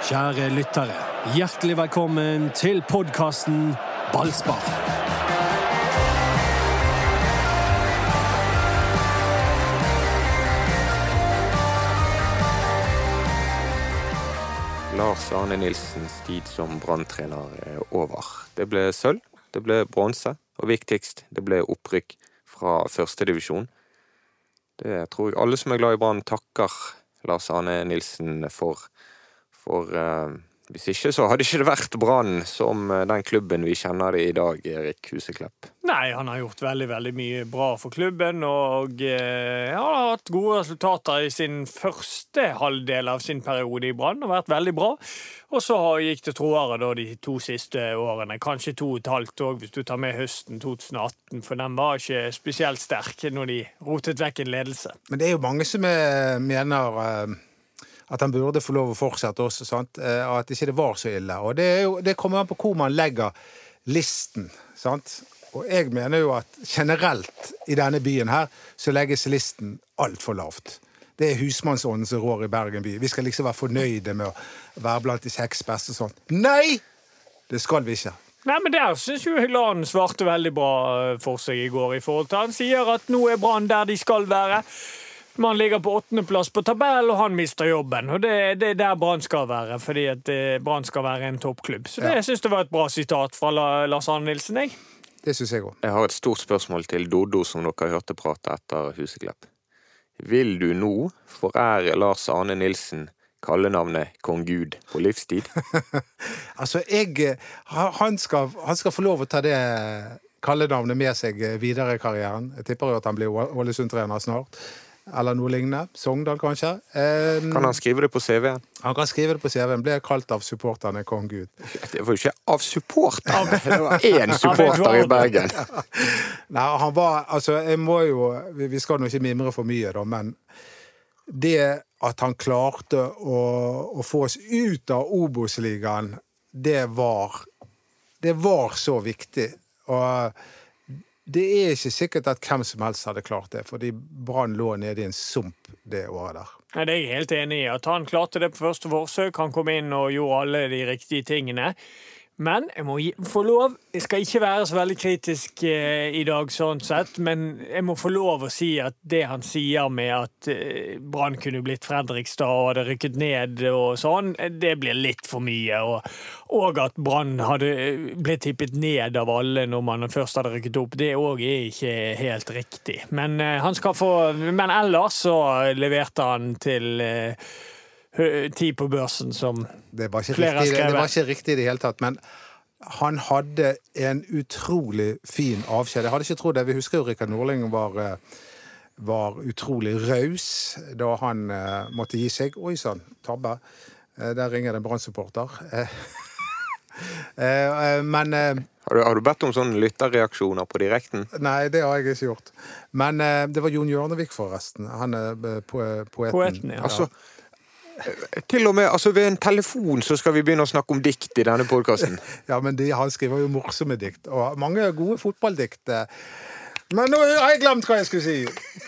Kjære lyttere, hjertelig velkommen til podkasten Ballspar. Lars Arne Nilsens tid som branntrener er over. Det ble sølv, det ble bronse, og viktigst, det ble opprykk fra førstedivisjon. Det tror jeg alle som er glad i Brann, takker Lars Arne Nilsen for. For eh, hvis ikke så hadde ikke det vært Brann som eh, den klubben vi kjenner det i dag, Erik Huseklepp. Nei, han har gjort veldig veldig mye bra for klubben, og eh, han har hatt gode resultater i sin første halvdel av sin periode i Brann. og vært veldig bra. Og så gikk det troere da de to siste årene. Kanskje to og et halvt òg, hvis du tar med høsten 2018, for den var ikke spesielt sterk når de rotet vekk en ledelse. Men det er jo mange som er, mener eh, at han burde få lov å fortsette også, sant? Eh, og at ikke det var så ille. Og det, jo, det kommer an på hvor man legger listen, sant? Og jeg mener jo at generelt i denne byen her, så legges listen altfor lavt. Det er husmannsånden som rår i Bergen by. Vi skal liksom være fornøyde med å være blant de seks beste og sånn. Nei! Det skal vi ikke. Nei, men Der syns jo Hyland svarte veldig bra eh, for seg i går. i forhold til Han sier at nå er Brann der de skal være. Man ligger på åttendeplass på tabellen, og han mister jobben. Og Det, det er der Brann skal være, fordi at eh, Brann skal være en toppklubb. Så det Ja. syns jeg var et bra sitat fra Lars Arne Nilsen. Jeg. Det syns jeg òg. Jeg har et stort spørsmål til Doddo, som dere hørte prate etter Huseklepp. Vil du nå forære Lars Arne Nilsen kallenavnet Kong Gud på livstid? Altså, jeg eh, han skal, han skal få lov å ta det kallenavnet med seg eh, videre i karrieren. Jeg tipper jo at han blir Ål- Ålesund-trener snart. Eller noe lignende. Sogndal, kanskje. Eh, Kan han skrive det på CV-en? han kan skrive det på CV-en. Ble kalt av supporterne kong Gud. Det var jo ikke av supporterne! Det var én supporter i Bergen. Nei, han var Altså, jeg må jo Vi skal nå ikke mimre for mye, da, men det at han klarte å, å få oss ut av Obos-ligaen, det var Det var så viktig. Og det er ikke sikkert at hvem som helst hadde klart det, fordi Brann lå nede i en sump det året der. Det er jeg helt enig i. At han klarte det på første forsøk. Han kom inn og gjorde alle de riktige tingene. Men jeg må få lov Jeg skal ikke være så veldig kritisk eh, i dag, sånn sett, men jeg må få lov å si at det han sier med at eh, Brann kunne blitt Fredrikstad og hadde rykket ned og sånn, det blir litt for mye. Og, og at Brann hadde eh, blitt tippet ned av alle når man først hadde rykket opp, det òg er ikke helt riktig. Men eh, han skal få Men ellers så leverte han til eh, hø- ti på børsen som Det var Flere har skrevet. det, det var ikke riktig i det hele tatt, men han hadde en utrolig fin avskjed. Jeg hadde ikke trodd det. Vi husker jo Rikard Norling var, eh, var utrolig raus da han eh, måtte gi seg. Oi sann, tabbe. Eh, Der ringer det en Brann-supporter. Men Har du, har du bedt om sånne lytterreaksjoner på direkten? Nei, det har jeg ikke gjort. Men det var Jon Hjørnevik, forresten. Han er poeten. Poeten, ja. Altså, til og med altså ved en telefon så skal vi begynne å snakke om dikt i denne podkasten. Ja, men de, han skriver jo morsomme dikt, og mange gode fotballdikt. Men nå har jeg glemt hva jeg skulle si!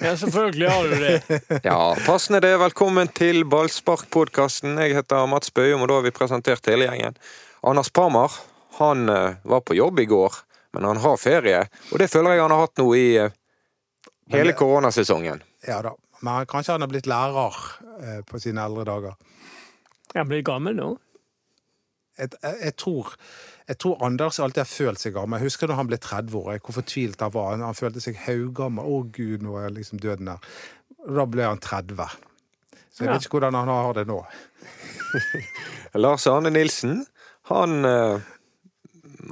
Ja, selvfølgelig har du det. Ja, passende det. Velkommen til Ballspark-podkasten. Jeg heter Mats Bøyum, og da har vi presentert hele gjengen. Anders Parmar han eh, var på jobb i går, men han har ferie. Og det føler jeg han har hatt nå i eh, hele koronasesongen. Ja da. Men kanskje han har blitt lærer eh, på sine eldre dager. Han blir gammel nå. Jeg, jeg, jeg, tror, jeg tror Anders alltid har følt seg gammel. Jeg husker da han ble 30 år, hvor fortvilt han var. Han, han følte seg haugammel. Å gud, nå er liksom døden der. Da ble han 30. Så jeg Ja. vet ikke hvordan han har det nå. Lars Arne Nilsen, han eh,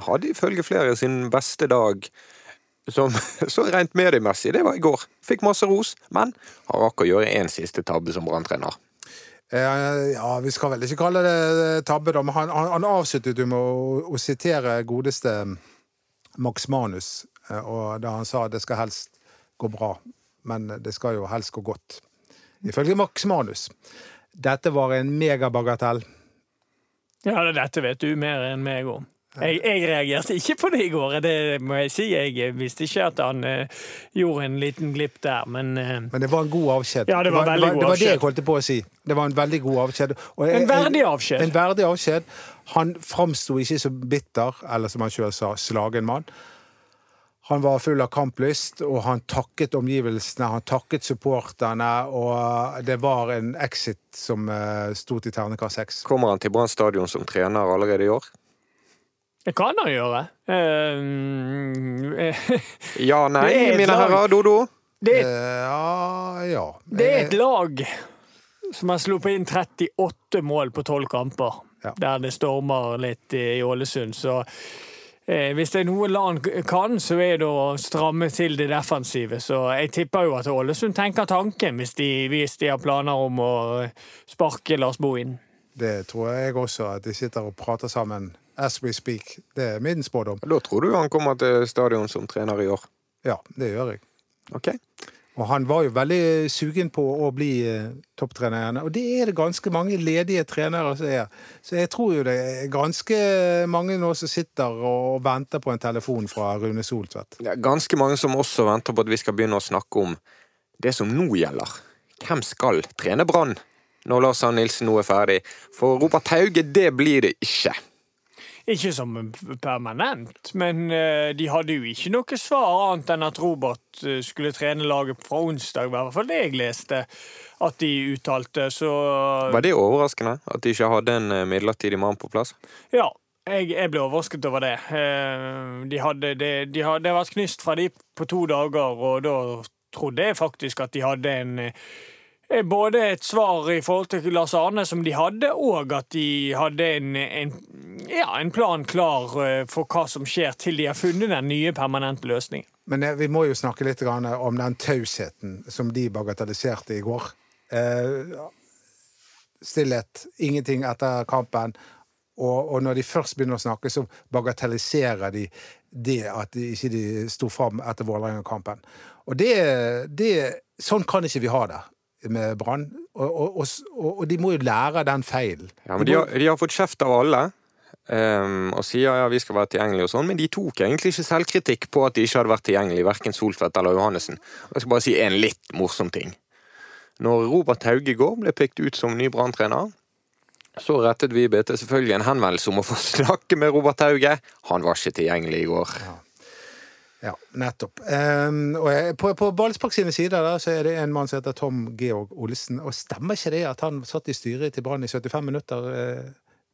hadde ifølge flere sin beste dag som så rent mediemessig. Det var i går. Fikk masse ros, men har rakk å gjøre én siste tabbe som branntrener. Eh, ja, vi skal vel ikke kalle det eh, tabbe, da, men han, han, han avsluttet jo med å, å sitere godeste Max Manus, eh, og da han sa det skal helst gå bra, men det skal jo helst gå godt. Ifølge Max Manus. Dette var en megabagatell. Ja, dette vet du mer enn meg om. Jeg, jeg reagerte ikke på det i går, det må jeg si. Jeg visste ikke at han uh, gjorde en liten glipp der, men uh, Men det var en god avskjed. Ja, det var veldig god det var det avskjed. jeg holdt på å si. Det var en veldig god avskjed. Jeg- En verdig avskjed. En verdig avskjed. Han framsto ikke som bitter, eller som han sjøl sa, slagen mann. Han var full av kamplyst, og han takket omgivelsene, han takket supporterne, og det var en exit som uh, sto til terningkast seks. Kommer han til Brann stadion som trener allerede i år? Det kan han gjøre. Eh, Ja, nei, mine herrer, Dodo. det, Eh, ja, ja. det er et lag som har sluppet inn 38 mål på 12 kamper, Ja. der det stormer litt i Ålesund. Så eh, hvis det er noe land kan, så er det å stramme til det defensive. Så jeg tipper jo at Ålesund tenker tanken hvis de, hvis de har planer om å sparke Lars Bohin. Det tror jeg også, at de sitter og prater sammen as we speak. Det er min spådom. Da tror du han kommer til stadion som trener i år? Ja, det gjør jeg. Ok. Og han var jo veldig sugen på å bli eh, topptrener. Og det er det ganske mange ledige trenere som er. Så jeg tror jo det er ganske mange nå som sitter og venter på en telefon fra Rune Soltvedt. Det er ganske mange som også venter på at vi skal begynne å snakke om det som nå gjelder. Hvem skal trene Brann når Lars Arne Nilsen nå er ferdig? For Robert Hauge, det blir det ikke. Ikke som permanent, men eh, de hadde jo ikke noe svar annet enn at Robert eh, skulle trene laget fra onsdag, i hvert fall det jeg leste at de uttalte. Så Var det overraskende at de ikke hadde en eh, midlertidig mann på plass? ja. Jeg, jeg ble overrasket over det. De hadde, det, de hadde, det har vært knyst fra de på to dager, og da trodde jeg faktisk at de hadde en både et svar i forhold til Lars Arne som de hadde, og at de hadde en, en, ja, en plan klar eh, for hva som skjer til de har funnet den nye permanente løsningen. Men eh, vi må jo snakke litt om den tausheten som de bagatelliserte i går. Eh, stillhet, ingenting etter kampen. Og, når de først begynner å snakke, så bagatelliserer de det at de ikke sto fram etter Vålerenga-kampen. Og det, det Sånn kan ikke vi ha det med Brann. Og, og, og, og de må jo lære den feilen. Ja, men de har, de har fått kjeft av alle. Um, og sier ja, vi skal være tilgjengelige og sånn, men de tok egentlig ikke selvkritikk på at de ikke hadde vært tilgjengelige, verken Solfedt eller Johannessen. Jeg skal bare si en litt morsom ting. Når Robert Hauge i går ble pekt ut som ny Brann-trener, så rettet vi BT selvfølgelig en henvendelse om å få snakke med Robert Hauge. Han var ikke tilgjengelig i går. Ja, nettopp. Um, og på, på Ballspark sine sider da, så er det en mann som heter Tom Georg Olsen. Og stemmer ikke det at han satt i styret til Brann i 75 minutter eh,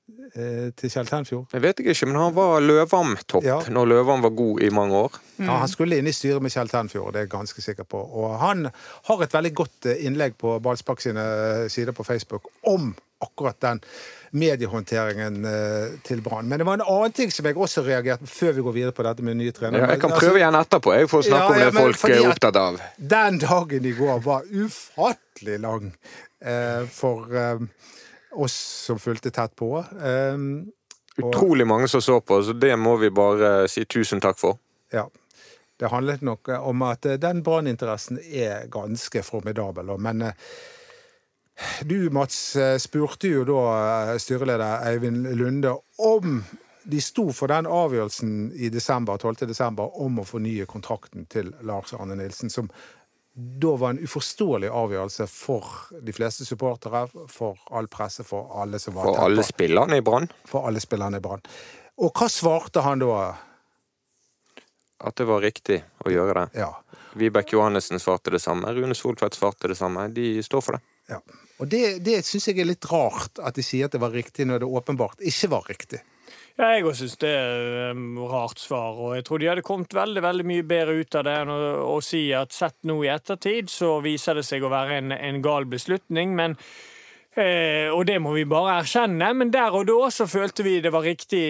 til Kjell Tenfjord? Jeg vet ikke, men han var Løvam-topp Ja. når Løvam var god i mange år. Ja, han skulle inn i styret med Kjell Tenfjord, det er jeg ganske sikker på. Og han har et veldig godt eh, innlegg på Ballspark sine eh, sider på Facebook om akkurat den mediehåndteringen eh, til Brann. Men det var en annen ting som jeg også reagerte på før vi går videre på dette med nye trenere. Ja, jeg kan Altså, prøve igjen etterpå, jeg, for å snakke Ja, om det folk er opptatt av. Den dagen i går var ufattelig lang eh, for eh, oss som fulgte tett på. Og- Utrolig mange som så på, så det må vi bare si tusen takk for. Ja. Det handlet nok eh, om at eh, den branninteressen er ganske formidabel. Men eh, du, Mats, spurte jo da styreleder Eivind Lunde om de sto for den avgjørelsen i desember, 12. desember om å fornye kontrakten til Lars Arne Nilsen, som da var en uforståelig avgjørelse for de fleste supportere, for all presse, for alle som var For alle spillerne i Brann. for alle spillerne i Brann. Og hva svarte han da? At det var riktig å gjøre det. Ja. Vibeke Johannessen svarte det samme. Rune Soltvedt svarte det samme. De står for det. Ja. Og det, det syns jeg er litt rart, at de sier at det var riktig når det åpenbart ikke var riktig. Ja, jeg òg syns det er um, rart svar, og jeg tror de hadde kommet veldig veldig mye bedre ut av det enn å, å si at sett nå i ettertid, så viser det seg å være en, en gal beslutning. men Eh, og det må vi bare erkjenne, men der og da så følte vi det var riktig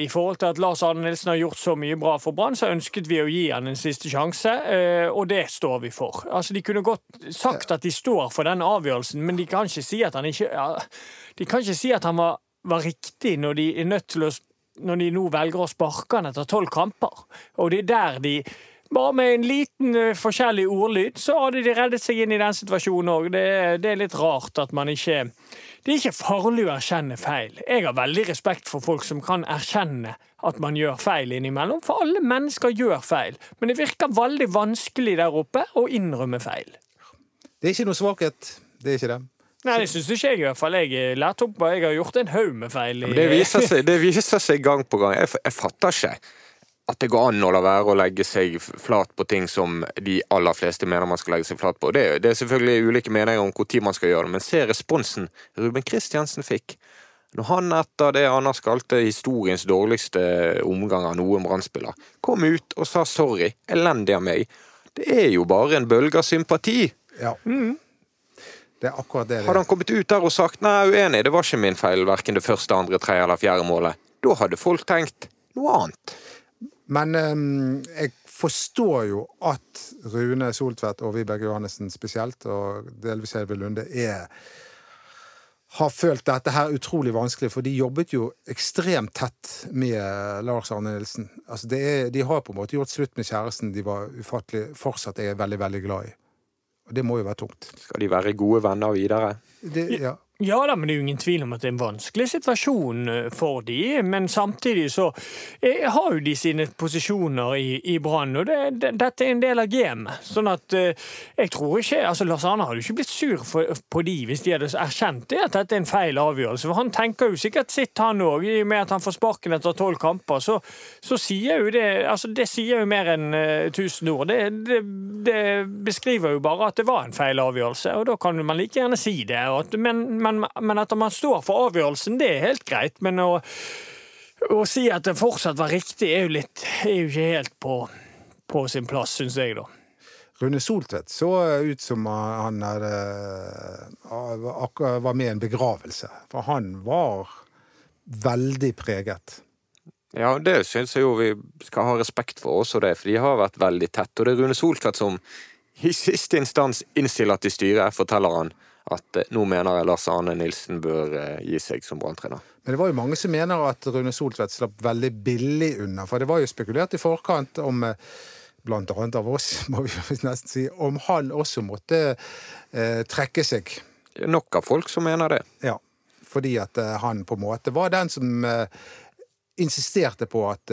i forhold til at Lars Arne Nilsen har gjort så mye bra for Brann, så ønsket vi å gi han en siste sjanse, eh, og det står vi for. Altså, De kunne godt sagt at de står for den avgjørelsen, men de kan ikke si at han ikke ja, De kan ikke si at han var, var riktig når de er nødt til å når de nå velger å sparke han etter tolv kamper. Og det er der de bare med en liten uh, forskjellig ordlyd, så hadde de reddet seg inn i den situasjonen òg. Det, det, er litt rart at man ikke Det er ikke farlig å erkjenne feil. Jeg har veldig respekt for folk som kan erkjenne at man gjør feil innimellom, for alle mennesker gjør feil. Men det virker veldig vanskelig der oppe å innrømme feil. Det er ikke noe svakhet. Det er ikke det. Nei, det syns ikke jeg i hvert fall. Jeg lærte opp, jeg har gjort en haug med feil. I... Det, viser seg, det, viser seg, gang på gang. Jeg, jeg fatter ikke at det går an å la være å legge seg flat på ting som de aller fleste mener man skal legge seg flat på. Det, det er selvfølgelig ulike meninger om når man skal gjøre det, men se responsen Ruben Kristiansen fikk. Når han etter det Anders kalte historiens dårligste omgang av noen brann kom ut og sa sorry, elendig av meg. Det er jo bare en bølge av sympati. Ja. Mm. Det er akkurat det. Hadde han kommet ut der og sagt nei, uenig, det var ikke min feil, verken det første, andre, tredje eller fjerde målet, da hadde folk tenkt noe annet. Men um, jeg forstår jo at Rune Soltvedt og Vibeke Johannessen spesielt, og delvis Helve Lunde, er har følt dette her utrolig vanskelig, for de jobbet jo ekstremt tett med Lars Arne Nilsen. Altså er, de har på en måte gjort slutt med kjæresten de var ufattelig fortsatt er veldig, veldig glad i. Og det må jo være tungt. Skal de være gode venner videre? Det, ja. Ja da, men det er jo ingen tvil om at det er en vanskelig situasjon eh, for de, Men samtidig så eh, har jo de sine posisjoner i, i Brann, og det, det, dette er en del av gamet. Sånn at eh, jeg tror ikke altså Lars Arne hadde jo ikke blitt sur for, på de hvis de hadde erkjent det, at dette er en feil avgjørelse. For han tenker jo sikkert sitt, han òg. I og med at han får sparken etter tolv kamper, så, så, sier jo det altså det sier jo mer enn tusen ord. Det, det, det, beskriver jo bare at det var en feil avgjørelse, og da kan man like gjerne si det. At, men men, men, at man står for avgjørelsen, det er helt greit. Men å, å si at det fortsatt var riktig, er jo, litt, er jo ikke helt på, på sin plass, syns jeg, da. Rune Soltvedt så ut som han hadde, var med i en begravelse. For han var veldig preget. Ja, det syns jeg jo vi skal ha respekt for også, det, for de har vært veldig tett. Og det er Rune Soltvedt som i siste instans innstiller til styret, forteller han at eh, nå mener jeg Lars Arne Nilsen bør eh, gi seg som branntrener. Men det var jo mange som mener at Rune Soltvedt slapp veldig billig unna. For det var jo spekulert i forkant om eh, blant annet av oss, må vi nesten si, om han også måtte eh, trekke seg. Nok av folk som mener det. Ja, fordi at eh, han på en måte var den som eh, insisterte på at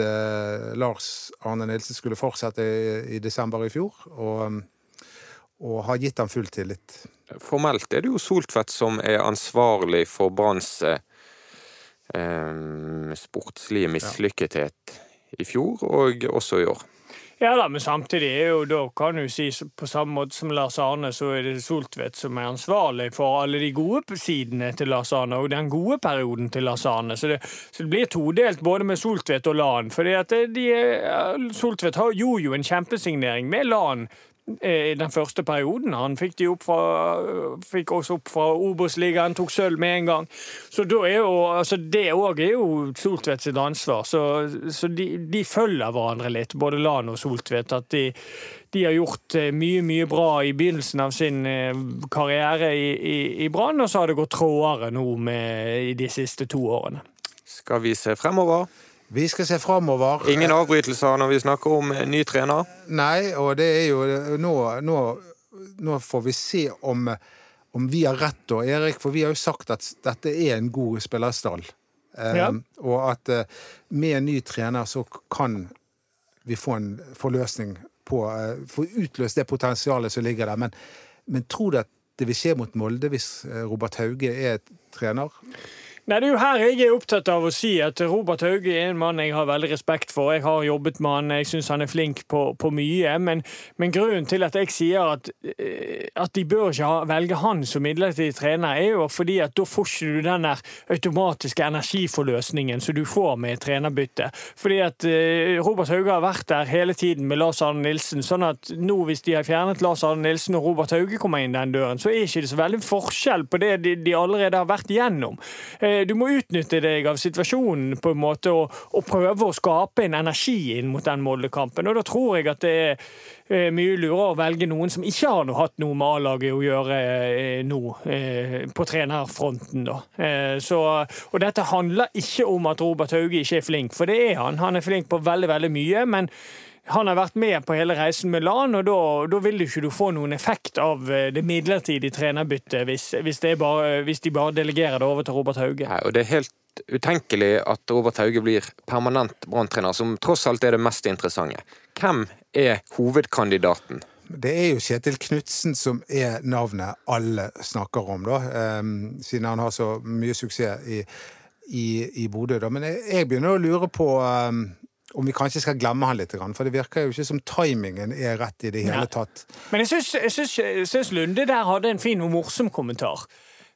Lars Arne Nilsen skulle fortsette i, i desember i fjor, og, og har gitt ham full tillit. Formelt er det jo Soltvedt som er ansvarlig for Branns eh, sportslige mislykkethet i fjor, og også i år. Ja da, men samtidig er jo da, kan du si, på samme måte som Lars Arne, så er det Soltvedt som er ansvarlig for alle de gode sidene til Lars Arne, og den gode perioden til Lars Arne. Så det, så det blir todelt både med Soltvedt og Lan. fordi at Soltvedt gjorde jo en kjempesignering med Lan Eh, i den første perioden. Han fikk, de opp fra, fikk oss opp fra Obos-ligaen, tok sølv med en gang. Så er jo, altså det òg er jo Soltvedt sitt ansvar. Så, så de, de, følger hverandre litt, både Lan og Soltvedt. At de, de, har gjort eh, mye, mye bra i begynnelsen av sin eh, karriere i, i, i Brann, og så har det gått trådere nå med, i de siste to årene. Skal vi se fremover? Vi skal se framover. Ingen avbrytelser når vi snakker om ny trener? Nei, og det er jo Nå, nå, nå får vi se om, om vi har rett, da, Erik. For vi har jo sagt at dette er en god spillerstall. Ja. Um, og at uh, med en ny trener så kan vi få en forløsning på uh, Få utløst det potensialet som ligger der. Men, men tror du at det vil skje mot Molde hvis Robert Hauge er trener? Nei, Det er jo her jeg er opptatt av å si at Robert Hauge er en mann jeg har veldig respekt for. Jeg har jobbet med han, jeg syns han er flink på, på mye. Men, men, grunnen til at jeg sier at, eh, at de bør ikke velge han som midlertidig trener, er jo fordi at da får ikke du den der automatiske energiforløsningen som du får med trenerbytte. Fordi at uh, Robert Hauge har vært der hele tiden med Lars Arne Nilsen. sånn at nå hvis de har fjernet Lars Arne Nilsen og Robert Hauge kommer inn den døren, så er ikke det så veldig forskjell på det de, de allerede har vært igjennom. Eh, du må utnytte deg av situasjonen på en måte og, og prøve å skape en energi inn mot den Molde-kampen. Og da tror jeg at det er eh, mye lurere å velge noen som ikke har noe, hatt noe med A-laget å gjøre eh, nå, eh, på trenerfronten. da. Eh, så, og dette handler ikke om at Robert Hauge ikke er flink, for det er han. Han er flink på veldig, veldig mye. men Han har vært med på hele reisen med LAN, og da, da vil du ikke du få noen effekt av eh, det midlertidige trenerbyttet hvis, hvis, det bare, hvis de bare delegerer det over til Robert Hauge. Nei, og det er helt utenkelig at Robert Hauge blir permanent branntrener, som tross alt er det mest interessante. Hvem er hovedkandidaten? Det er jo Kjetil Knutsen som er navnet alle snakker om, da. em, siden han har så mye suksess i, i, i Bodø. Da. Men jeg, jeg begynner å lure på em, om vi kanskje skal glemme han litt, grann, for det virker jo ikke som timingen er rett i det hele Nei. tatt. Men jeg syns, jeg syns, jeg syns Lunde der hadde en fin og morsom kommentar.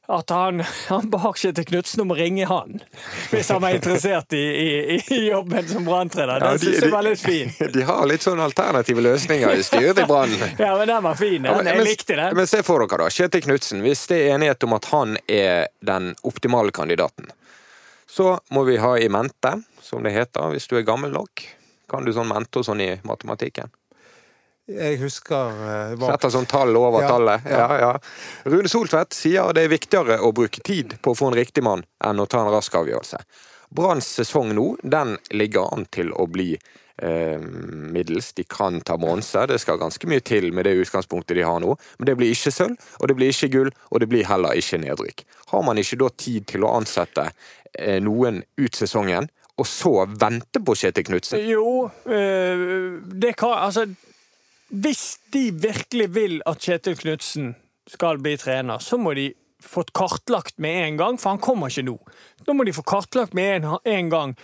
At han, han ba til Knutsen om å ringe han, hvis han var interessert i, i, i jobben som branntrener. Ja, Den de- syns jeg var litt fin. De har litt sånn alternative løsninger i styret i Brann. Ja, men den var fin. Ja, Den, jeg likte den. Men se for dere, da. Kjetil Knutsen. Hvis det er enighet om at han er den optimale kandidaten, så må vi ha i mente, som det heter, hvis du er gammel nok. Kan du sånn mente og sånn i matematikken? Jeg husker eh, var... Setter sånn tall over Ja, tallet. ja. Ja, ja. Rune Soltvedt sier det er viktigere å bruke tid på å få en riktig mann enn å ta en rask avgjørelse. Branns sesong nå, den ligger an til å bli eh, middels. De kan ta bronse, det skal ganske mye til med det utgangspunktet de har nå. Men det blir ikke sølv, og det blir ikke gull, og det blir heller ikke nedrykk. Har man ikke da tid til å ansette eh, noen ut sesongen, og så vente på Kjetil Knutsen? Jo, øh, det kan Altså, hvis de virkelig vil at Kjetil Knutsen skal bli trener, så må de få kartlagt med en gang, for han kommer ikke nå. Nå må de få kartlagt med en, en gang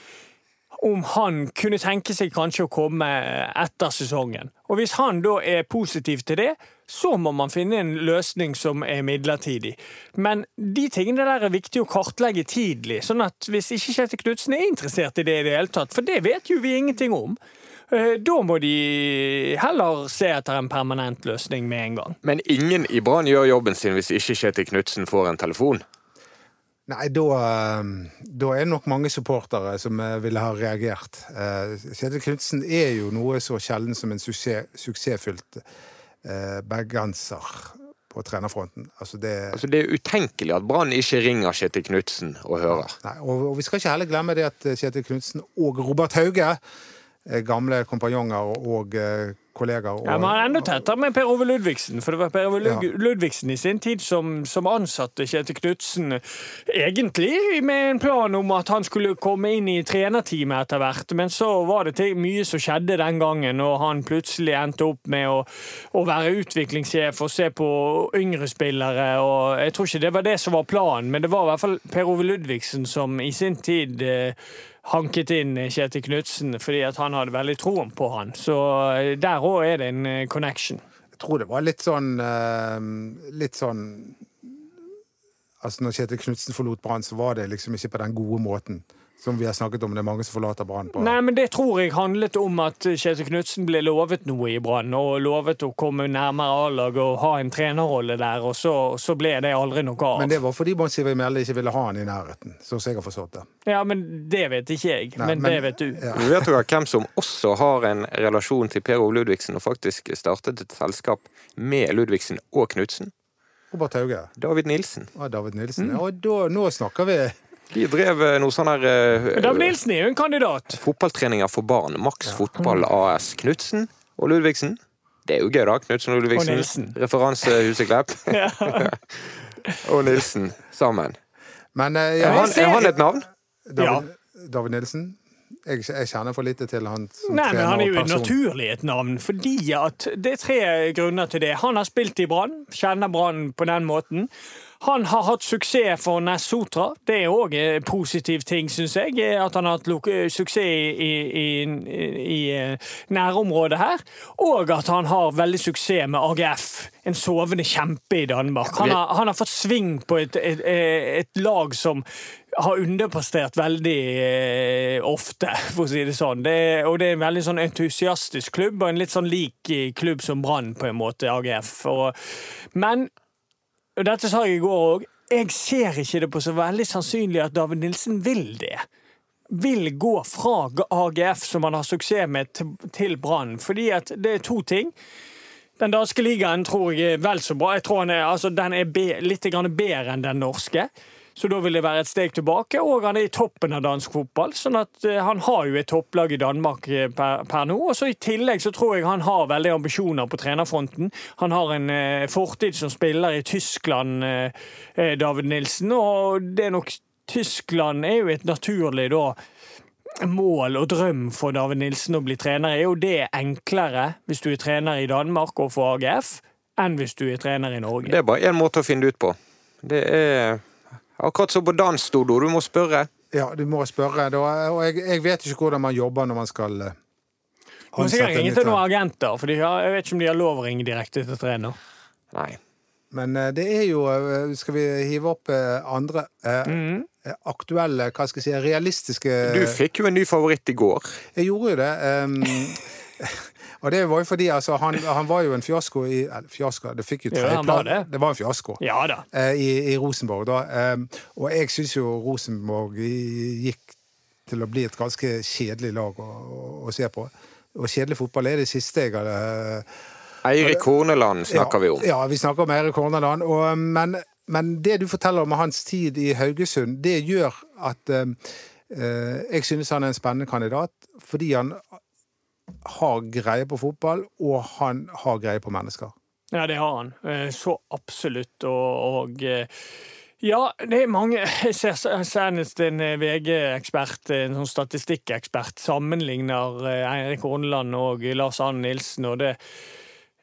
om han kunne tenke seg kanskje å komme etter sesongen. Og hvis han da er positiv til det, så må man finne en løsning som er midlertidig. Men de tingene der er viktig å kartlegge tidlig, sånn at hvis ikke Kjetil Knutsen er interessert i det i det hele tatt, for det vet jo vi ingenting om, eh, da må de heller se etter en permanent løsning med en gang. Men ingen i Brann gjør jobben sin hvis ikke Kjetil Knutsen får en telefon. Nei, da, eh, da er det nok mange supportere som eh, ville ha reagert. Eh, Kjetil Knutsen er jo noe så sjelden som en suksess, suksessfylt eh, bergenser på trenerfronten. Altså det, Altså, det er utenkelig at Brann ikke ringer Kjetil Knutsen og hører. nei, og, og vi skal ikke heller glemme det at Kjetil Knutsen og Robert Hauge, gamle kompanjonger og kollegaer og, Ja, men han er enda tettere med Per Ove Ludvigsen, for det var Per Ove Lud- Ja. Ludvigsen i sin tid som, som ansatte Kjetil Knutsen, egentlig med en plan om at han skulle komme inn i trenerteamet etter hvert, men så var det mye som skjedde den gangen, og han plutselig endte opp med å, å være utviklingssjef og se på yngre spillere, og jeg tror ikke det var det som var planen, men det var i hvert fall Per Ove Ludvigsen som i sin tid eh, hanket inn Kjetil Knutsen fordi han hadde veldig troen på han. Så eh, der òg er det en eh, connection. Jeg tror det var litt sånn eh, Litt sånn Altså, når Kjetil Knutsen forlot Brann, så var det liksom ikke på den gode måten som vi har snakket om. Det er mange som forlater Brann på. Nei, men det tror jeg handlet om at Kjetil Knutsen ble lovet noe i Brann, og lovet å komme nærmere A-laget og ha en trenerrolle der, og så, så ble det aldri noe av. Men det var fordi Mons Iver Mjelde ikke ville ha han i nærheten. Sånn som jeg har forstått det. Ja, men det vet ikke jeg. Nei, men, men- det vet du. Ja. Du vet jo hvem som også har en relasjon til Per Ove Ludvigsen, og faktisk startet et selskap med Ludvigsen og Knutsen? Robert Hauge David Nilsen. Ja, David Nilsen. Mm. Og da, nå snakker vi De drev eh, noe sånn her uh, David Nilsen er jo en kandidat. fotballtreninger for barn. Max Fotball AS. Knutsen og Ludvigsen. Det er jo gøy, da. Knutsen og Ludvigsen. Og Nilsen. Referansehuset. Ja. og Nilsen sammen. Men uh, ja, han, er han et navn? David, David Nilsen jeg, jeg kjenner for lite til han som Nei, men trener han er jo person. naturlig et navn, fordi at det er tre grunner til det. Han har spilt i Brann, kjenner Brann på den måten. Han har hatt suksess for Nessotra. Det er òg en positiv ting, syns jeg. At han har hatt suksess i, i, i, eh, nærområdet her. Og at han har veldig suksess med AGF, en sovende kjempe i Danmark. Han har, han har fått sving på et, et, et lag som har underprestert veldig eh, ofte, for å si det sånn. Det er, og det er en veldig sånn entusiastisk klubb, og en litt sånn lik eh, klubb som Brann, på en måte, AGF. Og, men dette sa jeg i går òg. Jeg ser ikke det på så veldig sannsynlig at David Nilsen vil det. Vil gå fra AGF, som han har suksess med, til, Brann. Fordi at det er to ting. Den danske ligaen tror jeg er vel så bra. Jeg tror er, altså, Den er litt bedre enn den norske. Så da vil det være et steg tilbake. Og han er i toppen av dansk fotball, sånn at eh, han har jo et topplag i Danmark eh, per, per nå. Og så I tillegg så tror jeg han har veldig ambisjoner på trenerfronten. Han har en eh, fortid som spiller i Tyskland, David Nilsen, og det er nok Tyskland er jo et naturlig da mål og drøm for David Nilsen å bli trener. Er jo det enklere hvis du er trener i Danmark og for AGF, enn hvis du er trener i Norge? Det er bare én måte å finne det ut på. Det er akkurat som på dans, Dodo. Du må spørre. Ja, du må spørre. Da, og jeg, jeg vet ikke hvordan man jobber når man skal eh, Du må sikkert ansette ringe til noen agenter, for de har, jeg vet ikke om de har lov å ringe direkte til trener. Nei. Men eh, det er jo eh, Skal vi hive opp andre eh, eh, aktuelle, hva skal jeg si, realistiske Du fikk jo en ny favoritt i går. Jeg gjorde jo det. ehm, og det var jo fordi altså, han, han var jo en fiasko i Fiasko, det fikk jo Ja, tredjeplass. det. det var en fiasko. Ja da. eh, i, i Rosenborg. Da. Ehm, og jeg syns jo Rosenborg gikk til å bli et ganske kjedelig lag å, å, å se på. Og kjedelig fotball er det siste jeg hadde Eirik Horneland snakker vi om. Ja, vi snakker om Eirik Horneland. Og, men, men det du forteller om hans tid i Haugesund, det gjør at eh, eh, jeg synes han er en spennende kandidat, fordi han har greie på fotball, og han har greie på mennesker. Ja, det har han. Eh, Så absolutt. Og, og eh, ja, det er mange Jeg ser senest en eh, VG-ekspert, en sånn statistikkekspert, sammenligner Eirik Horneland og Lars Arne Nilsen, og det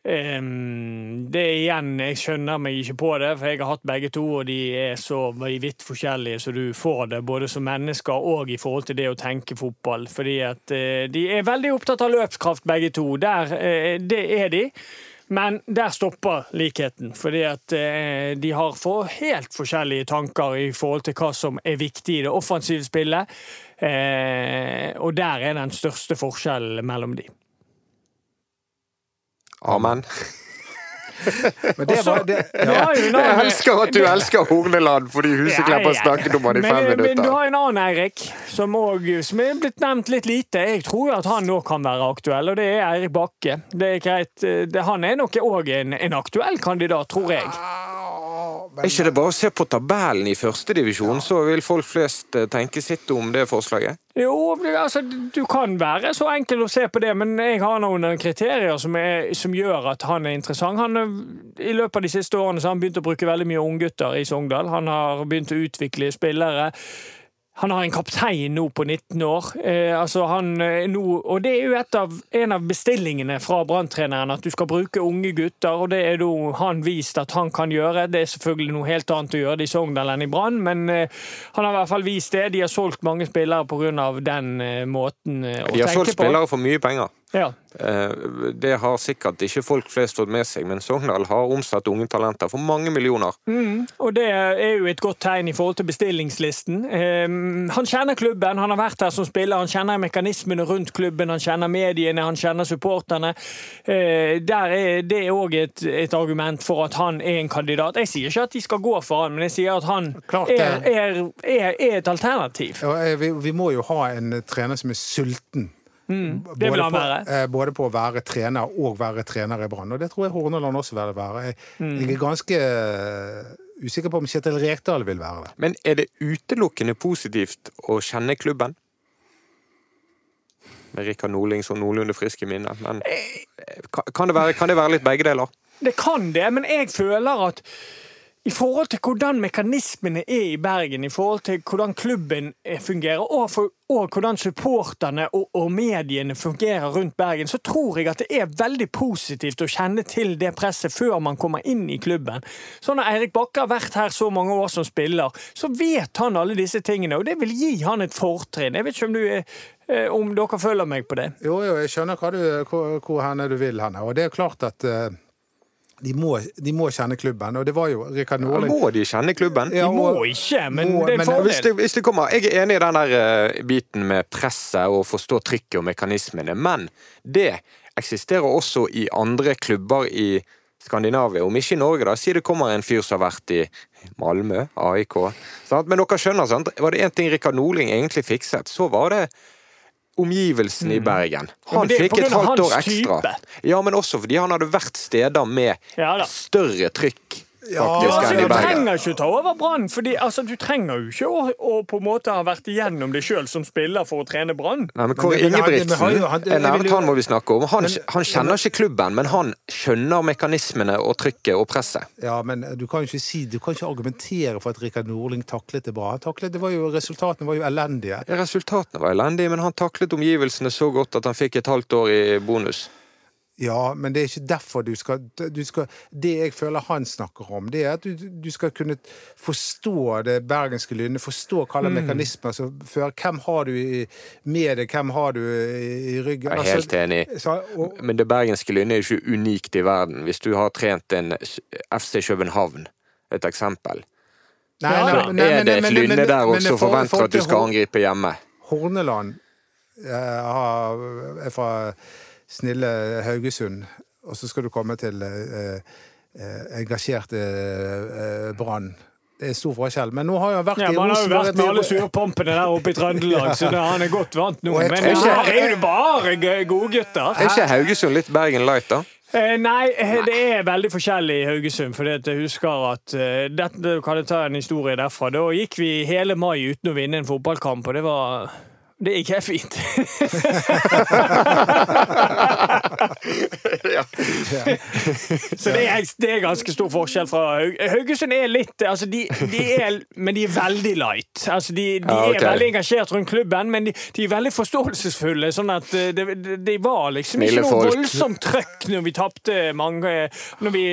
Ehm, det igjen, Jeg skjønner meg ikke på det, for jeg har hatt begge to, og de er så vidt forskjellige så du får det, både som mennesker og i forhold til det å tenke fotball. Fordi at uh, de er veldig opptatt av løpskraft, begge to. Der, uh, det er de. Men der stopper likheten, fordi at eh, de har for helt forskjellige tanker i forhold til hva som er viktig i det offensive spillet. Og der er den største forskjellen mellom de. Amen. Men det var, det, en Jeg elsker at du elsker Horneland fordi Huseklepp har snakket om han i fem minutter. Men du har en annen Eirik, som, også, som er blitt nevnt litt lite. Jeg tror jo at han nå kan være aktuell, og det er Eirik Bakke. Det er greit. Han er nok òg en, en aktuell kandidat, tror jeg. Er ikke det bare å se på tabellen i førstedivisjon, så vil folk flest eh, tenke sitt om det forslaget? Jo, altså, du kan være så enkel å se på det, men jeg har noen kriterier som, er, som gjør at han er interessant. Han, er- I løpet av de siste årene så har han begynt å bruke veldig mye unggutter i Sogndal. Han har begynt å utvikle spillere. Han har en kaptein nå på 19 år. Eh, altså han, eh, nå, og det er jo av, en av bestillingene fra Brann-treneren, at du skal bruke unge gutter. og Det er jo han vist at han kan gjøre. Det er selvfølgelig noe helt annet å gjøre det i Sogndal enn i Brann, men eh, han har i hvert fall vist det. De har solgt mange spillere pga. den eh, måten tenke å De har solgt spillere for mye penger. Ja. Eh, Det har sikkert ikke folk flest fått med seg, men Sogndal har omsatt unge talenter for mange millioner. Mm, og det er jo et godt tegn i forhold til bestillingslisten. Eh, han kjenner klubben, han har vært her som spiller, han kjenner mekanismene rundt klubben, han kjenner mediene, han kjenner supporterne. Eh, der er, det er òg et, et argument for at han er en kandidat. Jeg sier ikke at de skal gå for han, men jeg sier at han er, er, er, er et alternativ. og, eh, vi, vi må jo ha en trener som er sulten. Mm, det vil han på, være. eh, både på å være trener og være trener i Brann. Og det tror jeg Horneland også vil være. Jeg, Mm. jeg er ganske eh, usikker på om Kjetil Rekdal vil være det. Men er det utelukkende positivt å kjenne klubben? Med Rikard Nordling som noenlunde frisk i minnet. Men eh, kan kan det, være, kan det være litt begge deler? Det kan det, men jeg føler at i forhold til hvordan mekanismene er i Bergen, i forhold til hvordan klubben eh, fungerer, og, for, og hvordan supporterne og, og mediene fungerer rundt Bergen, så tror jeg at det er veldig positivt å kjenne til det presset før man kommer inn i klubben. Så når Eirik Bakke har vært her så mange år som spiller, så vet han alle disse tingene, og det vil gi han et fortrinn. Jeg vet ikke om, du er, eh, om dere følger meg på det. Jo, jo, jeg skjønner du, hvor, hvor henne du vil henne. Og det er klart at eh, de, må, de må kjenne klubben. Og det var jo Rikard Nordling Må de kjenne klubben? De må ikke, men må- det er en fordel. Hvis det, hvis det kommer, Jeg er enig i den der eh, biten med presset og forstå trykket og mekanismene, men det eksisterer også i andre klubber i Skandinavia, om ikke i Norge. da. Si det kommer en fyr som har vært i Malmö, AIK. Sant? Men dere skjønner, sant? var det én ting Rikard Norling egentlig fikset, så var det omgivelsene i Bergen. Han Ja, det fikk et halvt år ekstra. type. Ja, men også fordi han hadde vært steder med Ja større trykk Ja, faktisk, Altså, du i Bergen. trenger ikke ta over Brann, altså, du trenger jo ikke å, å på en måte ha vært igjennom det sjøl som spiller for å trene Brann. Nei, men Men Kåre Ingebrigtsen nevnte jo- han må vi snakke om. Han, Men- han kjenner ikke klubben, men han skjønner mekanismene og trykket og presset. Ja, men du kan jo ikke si, du kan ikke argumentere for at Rikard Nordling taklet det bra. Han taklet, det var jo, resultatene var jo elendige. Ja, Resultatene var elendige, men han taklet omgivelsene så godt at han fikk et halvt år i bonus. Ja, men det er ikke derfor du skal, du skal Det jeg føler han snakker om, det er at du, du skal kunne forstå det bergenske lynnet, forstå hva Mm. mekanismer som fører Hvem har du i, med deg, hvem har du i, ryggen? Jeg er Altså, helt enig. så, og, Men det bergenske lynnet er jo ikke unikt i verden. Hvis du har trent en FC København, et eksempel, Nei, nei, så nei, er det et men- men- lynne der men også som forventer at du skal angripe hjemme. Horneland eh, er fra snille Haugesund, og så skal du komme til eh, eh, eh, Brann. Det er stor forskjell. Men nå har han vært Ja, i Man har jo vært med alle surpompene der oppe i Trøndelag, så det, han er godt vant nå. Men her er jo det bare godgutter. Er ikke Haugesund litt Bergen Light, da? Eh, nei, det er veldig forskjellig i Haugesund. For jeg husker at uh, dette, Kan jeg ta en historie derfra? Da gikk vi hele mai uten å vinne en fotballkamp, og det var det gikk helt fint. Så det er, det er ganske stor forskjell fra Haug Haugesund er litt altså de, de er, Men de er veldig light. Altså de, de Ja, okay. er veldig engasjert rundt klubben, men de, de er veldig forståelsesfulle. Sånn at eh, det, det var liksom ikke noe folk. voldsomt trøkk når vi tapte mange Når vi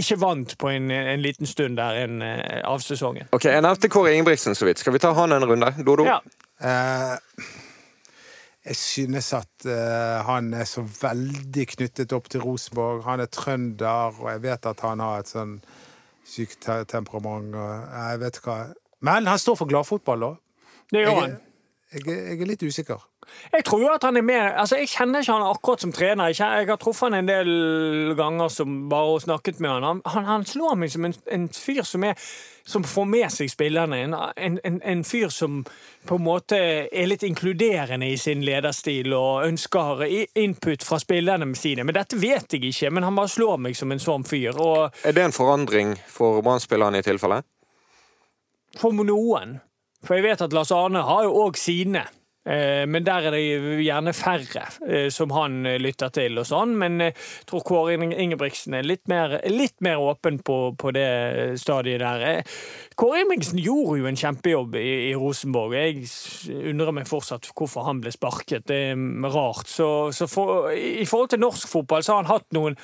ikke vant på en, en liten stund der en, eh, av sesongen. Ok, Jeg nevnte Kåre Ingebrigtsen så vidt. Skal vi ta han en runde? Dodo? Ja. Eh, jeg synes at eh, han er så veldig knyttet opp til Rosenborg. Han er trønder, og jeg vet at han har et sånn sykt temperament. Og, jeg vet hva. Men han står for gladfotball, da. Det gjør han. Jeg, er- jeg er litt usikker. Jeg tror jo at han er med Altså, jeg kjenner ikke han akkurat som trener. Jeg, jeg har truffet han en del ganger som bare og snakket med han. Han, han, han slår meg som en, en fyr som er som får med seg spillerne. En, en, en, fyr som på en måte er litt inkluderende i sin lederstil og ønsker input fra spillerne sine. Men dette vet jeg ikke, men han bare slår meg som en sånn fyr. Og Er det en forandring for Brann-spillerne i tilfelle? for noen For jeg vet at Lars Arne har jo òg sine. eh, Men der er det gjerne færre eh, som han eh, lytter til og sånn. Men jeg tror Kåre Ingebrigtsen er litt mer, litt mer åpen på, på det stadiet der. Kåre Ingebrigtsen gjorde jo en kjempejobb i, i Rosenborg. Jeg undrer meg fortsatt hvorfor han ble sparket. Det er rart. Så, så for, i forhold til norsk fotball så har han hatt noen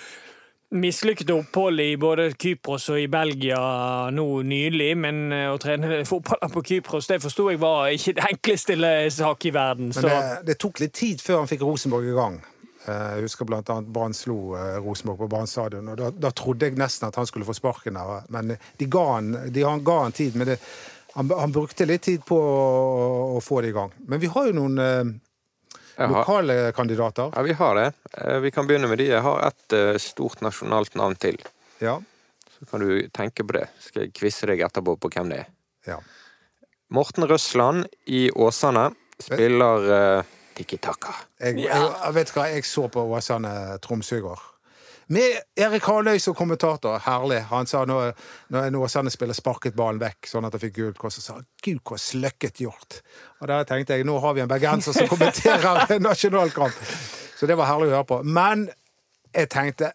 mislykkede opphold i både Kypros og i Belgia nå nylig, men eh, å trene fotball på Kypros det forsto jeg var ikke det enkleste sak i verden. Men det, det tok litt tid før han fikk Rosenborg i gang. Eh, Jeg husker annet Brann slo eh, Rosenborg på Brann stadion, og da, da trodde jeg nesten at han skulle få sparken. der. Men de ga han, de han ga han tid, men det, han, han brukte litt tid på å, å få det i gang. Men vi har jo noen lokale kandidater. ja, vi har det. Eh, Vi kan begynne med de. Jeg har et eh, stort nasjonalt navn til. Ja. Så kan du tenke på det. Skal jeg quize deg etterpå på hvem det er. ja. Morten Røsland i Åsane spiller uh, Tiki Taka. Jeg, jeg, jeg vet hva, jeg så på Åsane Tromsø i går. Med Erik Harløy som kommentator. Herlig. Han sa når, når en Åsane spiller sparket ballen vekk, sånn at han fikk gult kors, så sa 'gud, hvor sløkket gjort'. Og der tenkte jeg nå har vi en bergenser som kommenterer en nasjonalkamp. Så det var herlig å høre på. Men jeg tenkte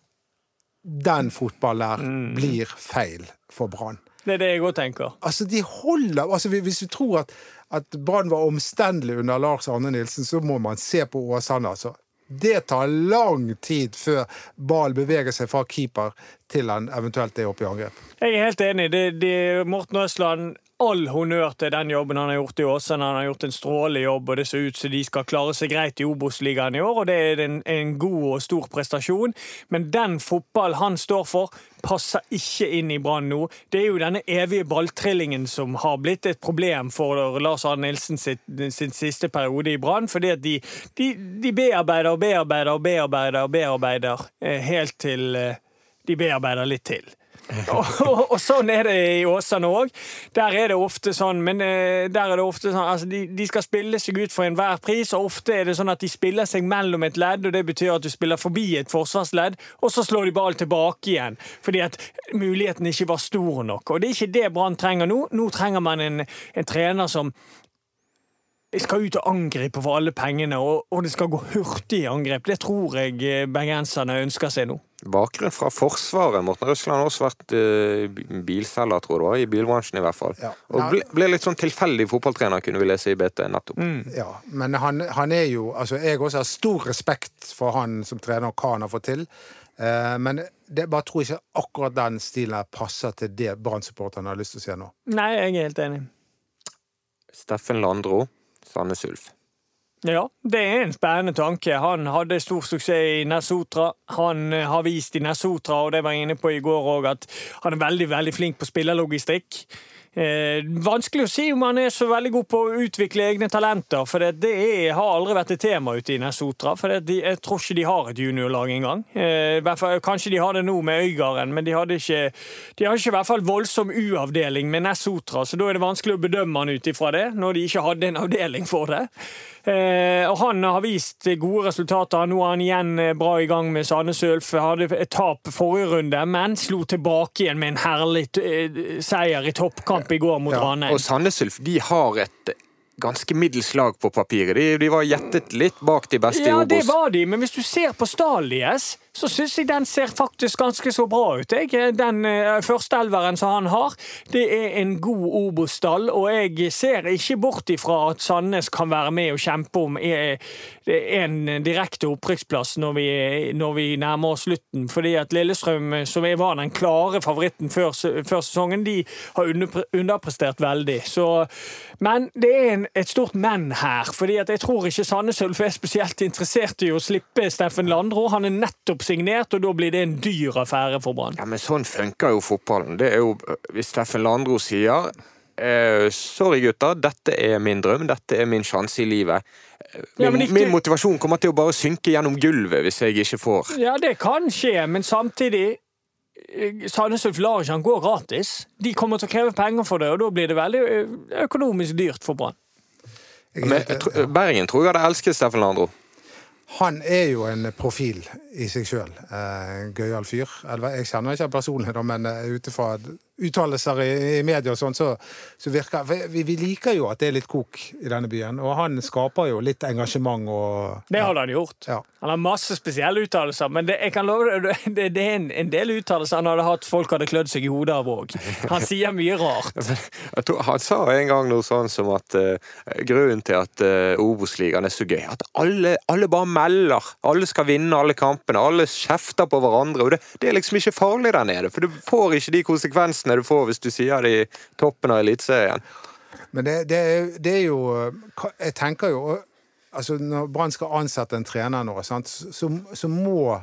den fotballen der blir feil for Brann. det er det jeg òg tenker. Altså, de holder altså, Hvis du tror at, at Brann var omstendelig under Lars Arne Nilsen, så må man se på Åsane, altså. Det tar lang tid før ball beveger seg fra keeper til han eventuelt er oppe i angrep. Jeg er helt enig. Det, det, Morten Østland, all honnør til den jobben han har gjort i Åsane. Han har gjort en strålende jobb, og det ser ut som de skal klare seg greit i Obos-ligaen i år. og Det er en, en god og stor prestasjon, men den fotball han står for, passer ikke inn i Brann nå. Det er jo denne evige balltrillingen som har blitt et problem for Lars Arne Nilsen sitt, sin siste periode i Brann. Fordi at de, de, de bearbeider og bearbeider og bearbeider og bearbeider eh, helt til eh, de bearbeider litt til. Og, og, sånn er det i Åsane òg. Der er det ofte sånn, men eh, der er det ofte sånn altså de, de skal spille seg ut for enhver pris, og ofte er det sånn at de spiller seg mellom et ledd, og det betyr at du spiller forbi et forsvarsledd, og så slår de ball tilbake igjen. Fordi at muligheten ikke var stor nok. Og det er ikke det Brann trenger nå. Nå trenger man en, en trener som skal ut og angripe for alle pengene, og, og det skal gå hurtig i angrep. Det tror jeg eh, bergenserne ønsker seg nå. Bakgrunn fra Forsvaret. Morten Røsland har også vært uh, bilselger, tror jeg det var, i bilbransjen i hvert fall. Ja. Og ble, ble litt sånn tilfeldig fotballtrener, kunne vi lese i BT nettopp. Ja, men han, han er jo Altså, jeg også har stor respekt for han som trener, og hva han har fått til. Uh, men det bare tror ikke akkurat den stilen her passer til det Brann-supporterne har lyst til å se nå. Nei, jeg er helt enig. Steffen Landro, Sandnes Ulf. Ja, det er en spennende tanke. Han hadde stor suksess i Nesotra. Han eh, har vist i Nesotra, og det var jeg inne på i går òg, at han er veldig veldig flink på spillerlogistikk. Eh, vanskelig å si om han er så veldig god på å utvikle egne talenter. For det, det er, har aldri vært et tema ute i Nessotra. For det, de, jeg tror ikke de har et juniorlag engang. Eh, kanskje de har det nå med Øygarden, men de hadde ikke de har ikke i hvert fall voldsom U-avdeling med Nessotra, så da er det vanskelig å bedømme han ut ifra det, når de ikke hadde en avdeling for det. Eh, og Han har vist gode resultater. Nå er han igjen eh, bra i gang med Sandnes Ulf. Hadde et tap forrige runde, men slo tilbake igjen med en herlig eh, seier i toppkamp i går mot Ja, Ranheim. og Sandnes Ulf de har et ganske middels lag på papiret. De, de var gjettet litt bak de beste i Ja, det var de, men hvis du ser på stallen deres, så syns jeg den ser faktisk ganske så bra ut. Jeg. Den første førsteelveren som han har, det er en god Obos-stall, og jeg ser ikke bort ifra at Sandnes kan være med og kjempe om eh, en direkte opprykksplass når vi, når vi nærmer oss slutten. Fordi at Lillestrøm, som var den klare favoritten før, før sesongen, de har underprestert veldig. Så, men det er en, et stort men her. fordi at jeg tror ikke Sandnes Ulf er spesielt interessert i å slippe Steffen Landro. Han er nettopp signert, og da blir det en dyr affære for Brann. Ja, men sånn funker jo fotballen. Det er jo hvis Steffen Landro sier eh, Sorry, gutter, dette er min drøm, dette er min sjanse i livet. Min, Ja, ikke- min motivasjon kommer til å bare synke gjennom gulvet hvis jeg ikke får Ja, det kan skje, men samtidig eh, Sandnes Ulf lar ikke han gå gratis. De kommer til å kreve penger for det, og da blir det veldig eh, økonomisk dyrt for Brann. Er Bergen tror jeg hadde elsket Steffen Landro. Han er jo en profil i seg sjøl. Eh, Gøyal fyr. Jeg kjenner ikke personlig, men eh, ut ifra uttalelser i, i media og sånn, så, så virker vi, vi liker jo at det er litt kok i denne byen. Og han skaper jo litt engasjement og Det hadde han gjort. Ja. Han har masse spesielle uttalelser, men det, jeg kan love deg, det, det er en, en del uttalelser han hadde hatt folk hadde klødd seg i hodet av òg. Han sier mye rart. Jeg tror, han sa en gang noe sånn som at uh, grunnen til at uh, Obos-ligaen er så gøy, at alle, alle bare melder. Alle skal vinne alle kampene. Alle kjefter på hverandre. og det, det er liksom ikke farlig der nede, for du får ikke de konsekvensene du får hvis du sier det i toppen av Eliteserien. Men det, det, er- det er jo Jeg tenker jo altså Når Brann skal ansette en trener nå, sant, så, så må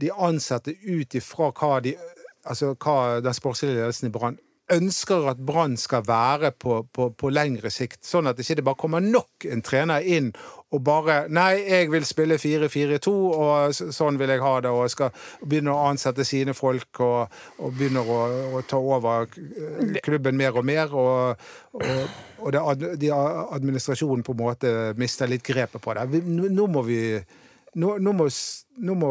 de ansette ut ifra hva, de, altså hva den sportslige ledelsen i Brann ønsker at Brann skal være på, på, på lengre sikt. Sånn at det ikke bare kommer nok en trener inn og bare Nei, jeg vil spille 4-4-2, og sånn vil jeg ha det, og skal begynne å ansette sine folk og, og begynner å, å ta over klubben mer og mer. Og, og, og det, de, administrasjonen på en måte mister litt grepet på det. Nå må vi Nå, nå må, nå må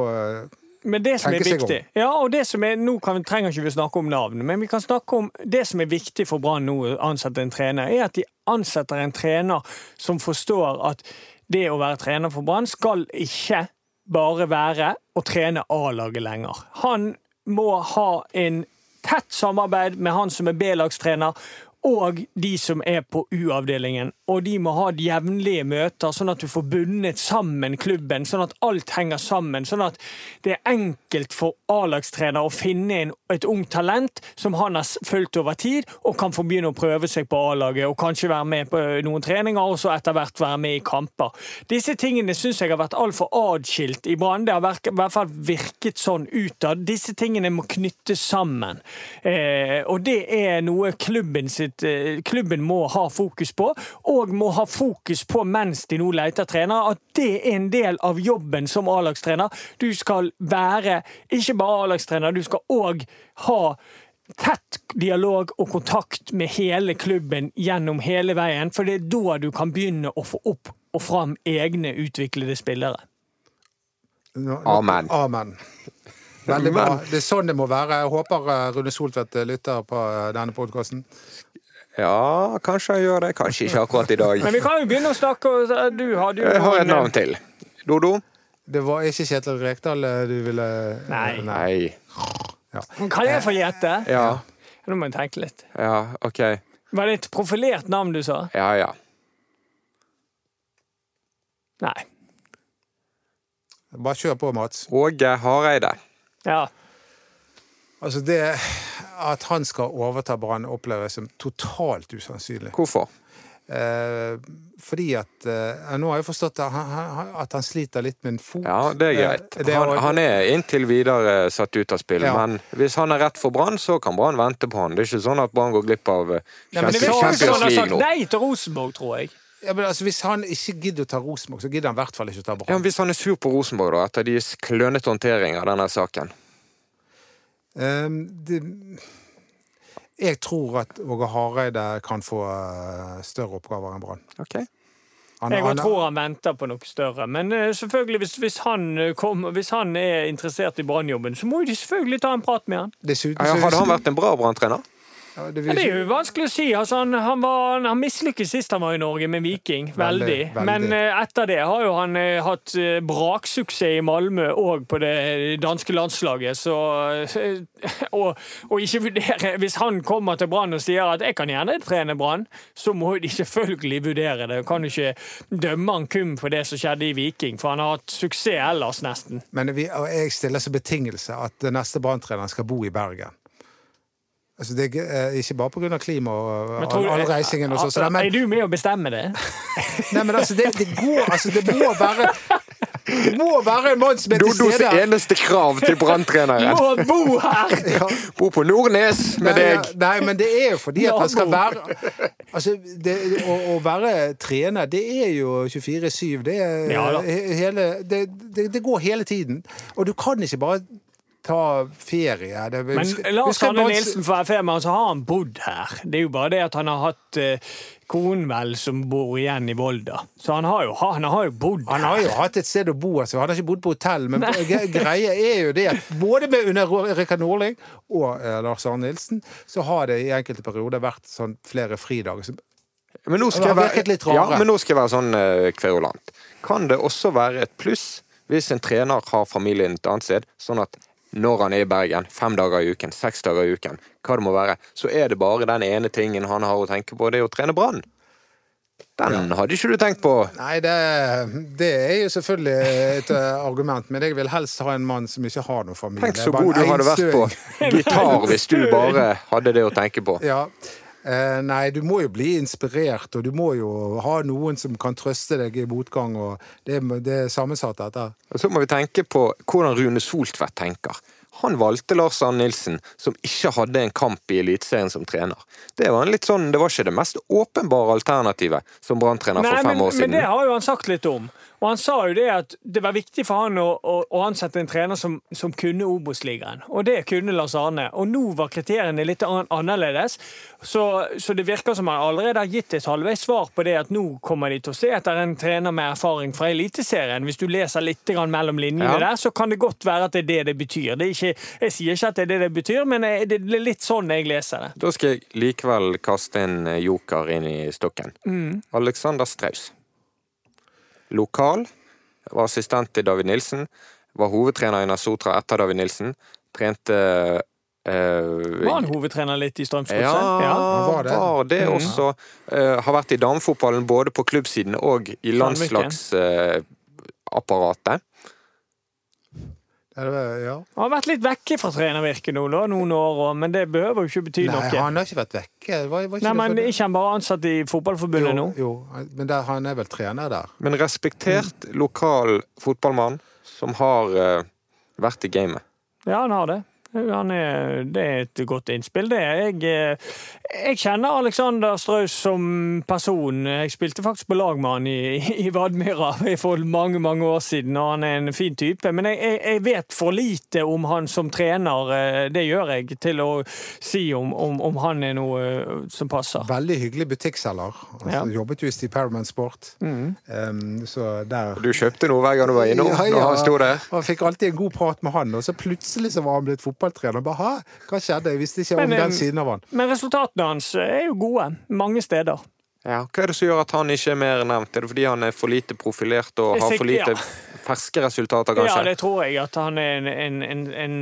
Men det som er viktig ja, og det som er, Nå kan, vi- trenger ikke vi snakke om navn, men vi kan snakke om det som er viktig for Brann nå å ansette en trener, er at de ansetter en trener som forstår at det å være trener for Brann skal ikke bare være å trene A-laget lenger. Han må ha en tett samarbeid med han som er B-lagstrener, og de som er på U-avdelingen. Og de må ha jevnlige møter, sånn at du får bundet sammen klubben. Sånn at alt henger sammen. Sånn at det er enkelt for A-lagstrener å finne en, et ungt talent som han har fulgt over tid, og kan få begynne å prøve seg på A-laget og kanskje være med på noen treninger, og så etter hvert være med i kamper. Disse tingene syns jeg har vært altfor adskilt i Brann. Det har i hvert fall virket sånn utad. Disse tingene må knyttes sammen. Eh, og det er noe klubben sitt eh, klubben må ha fokus på, og må ha fokus på mens de nå leter trenere, at det er en del av jobben som A-lagstrener. Du skal være ikke bare A-lagstrener, du skal òg ha tett dialog og kontakt med hele klubben gjennom hele veien, for det er da du kan begynne å få opp og fram egne utviklede spillere. Amen. Amen. Veldig bra. Det er sånn det må være. Jeg håper eh, Rune Soltvedt lytter på eh, denne podkasten. Ja, kanskje han gjør det. Kanskje ikke akkurat i dag. Men vi kan jo begynne å snakke og Du har, jo Jeg har et navn til. Dodo? Det var ikke Kjetil Rekdal eh, du ville Nei. Nei. Kan jeg få gjette? Ja. Nå må jeg tenke litt. Ja, OK. Var det et profilert navn du sa? Ja, ja. Nei. Bare kjør på, Mats. Åge Hareide. Ja. Altså, det at han skal overta Brann, oppleves som totalt usannsynlig. Hvorfor? Eh, fordi at eh, Nå har jeg forstått at han, at han sliter litt med en fot. Ja, det er greit. Eh, det Han, han er inntil videre satt ut av spill, Ja. men hvis han er rett for Brann, så kan Brann vente på han. Det er ikke sånn at Brann går glipp av eh, men det Champions han har League sagt nå. nei til Rosenborg, tror jeg. Ja, men altså, Hvis han ikke gidder å ta Rosenborg, så gidder han i hvert fall ikke å ta Brann. Ja, Hvis han er sur på Rosenborg da, etter deres klønete håndtering av denne saken det, jeg tror at Åge Hareide kan få eh, større oppgaver enn Brann. Okay. Han- Jeg han- tror han venter på noe større. Men eh, selvfølgelig, hvis, hvis, han, eh, kom, hvis han er interessert i brannjobben, så må de selvfølgelig ta en prat med han. Dessuten Ja, Hadde han vært en bra Brann-trener? Ja, det vil det er jo vanskelig å si. Altså, han, han, var- han mislykkes sist han var i Norge, med Viking. Veldig. Veldig, veldig. Men uh, etter det har jo han uh, hatt uh, braksuksess i Malmö og på det danske landslaget, så og, og ikke vurdere Hvis han kommer til Brann og sier at 'jeg kan gjerne trene Brann', så må de selvfølgelig vurdere det. Du kan ikke dømme han kun for det som skjedde i Viking, for han har hatt suksess ellers, nesten. Men vi, jeg stiller som betingelse at neste Brann-treneren skal bo i Bergen. Altså, det er ikke bare pga. klima og all, tror all reisingen og sånn. så Er du med å bestemme det? nei, men altså, det, det går Altså, det må være Det må være en mann som er til stede. Dodos eneste krav til branntreneren. Må bo her! Ja. Bo på Nordnes med Nei, deg. ja, nei, men det er jo fordi at han skal være Altså, det, å, å være trener, det er jo 24-7. Det, Ja det, det går hele tiden. Og du kan ikke bare ta ferie. Det, Men husker- Lars Arne bare... Nilsen fra FM, så har han bodd her. Det er jo bare det at han har hatt uh, konen vel som bor igjen i Volda. Så han har jo, han har jo bodd Han her. har jo hatt et sted å bo, altså. han har ikke bodd på hotell. Men greia er jo det at både med under Rikard Nordling og uh, Lars Arne Nilsen, så har det i enkelte perioder vært sånn flere fridager. som Men nå skal jeg være, ja, men nå skal jeg være sånn uh, kverulant. Kan det også være et pluss hvis en trener har familien et annet sted, sånn at når han er i Bergen, fem dager i uken, seks dager i uken, hva det må være, så er det bare den ene tingen han har å tenke på, det er å trene Brann. Den hadde ikke du tenkt på. Nei, det, det er jo selvfølgelig et eh, argument, men jeg vil helst ha en mann som ikke har noen familie. Tenk så god du hadde vært på gitar hvis du bare hadde det å tenke på. Ja. Eh, nei, du må jo bli inspirert, og du må jo ha noen som kan trøste deg i motgang. og Det, er- det er sammensatt, dette. Og så må vi tenke på hvordan Rune Soltvedt tenker. Han valgte Lars Arne Nilsen, som ikke hadde en kamp i Eliteserien som trener. Det var, en litt sånn, det var ikke det mest åpenbare alternativet som Brann-trener for fem men, år siden. men det har jo han sagt litt om. Og han sa jo det at det var viktig for han å, å, å ansette en trener som, som kunne Obos-ligaen. Og det kunne Lars Arne. Og nå var kriteriene litt annerledes. Så, så det virker som han allerede har gitt et halvveis svar på det at nå kommer de til å se etter en trener med erfaring fra Eliteserien. Hvis du leser litt grann mellom linjene Ja. der, så kan det godt være at det er det det betyr. Det ikke, jeg sier ikke at det er det det betyr, men det er litt sånn jeg leser det. Da skal jeg likevel kaste en joker inn i stokken. Mm. Alexander Straus. Lokal. Var assistent til David Nilsen. Var hovedtrener i Nasotra etter David Nilsen. Trente Uh, Var han hovedtrener litt i Strømsgodset? Ja, Han var var det, det. Mm. også. Uh, har vært i damefotballen både på klubbsiden og i landslagsapparatet. Det- ja. Han har vært litt vekke fra trenervirket nå, da, noen år, men det behøver jo ikke bety Nei, noe. han har ikke vært vekke. Var, var ikke Nei, det men for- Ikke han bare ansatt i Fotballforbundet nå? jo, jo, men der, han er vel trener der. Men respektert lokal fotballmann som har uh, vært i gamet. Ja, han har det. Han er, det er et godt innspill, det. Jeg, eh, jeg kjenner Alexander Straus som person. Jeg spilte faktisk på lag med han i, i Vadmyra for mange mange år siden, og han er en fin type. Men jeg, jeg vet for lite om han som trener, eh, det gjør jeg, til å si om, om, om han er noe eh, som passer. Veldig hyggelig butikkselger. Altså, Ja. Jobbet jo i Steve Paramount Sport. Mm. Um, så der Du kjøpte noe hver gang du var innom, Ja, når ja. han sto der. Og jeg fikk alltid en god prat med han, og så plutselig så var han blitt fotballtrener. Bare, Hæ? Hva skjedde? Jeg visste ikke om Men, den eh, siden av han. Men resultatene hans er jo gode, mange steder. Ja, Hva er det som gjør at han ikke er mer nevnt? Er det fordi han er for lite profilert og har for lite ferske resultater, Ja, det tror jeg. At han er en, en, en, en,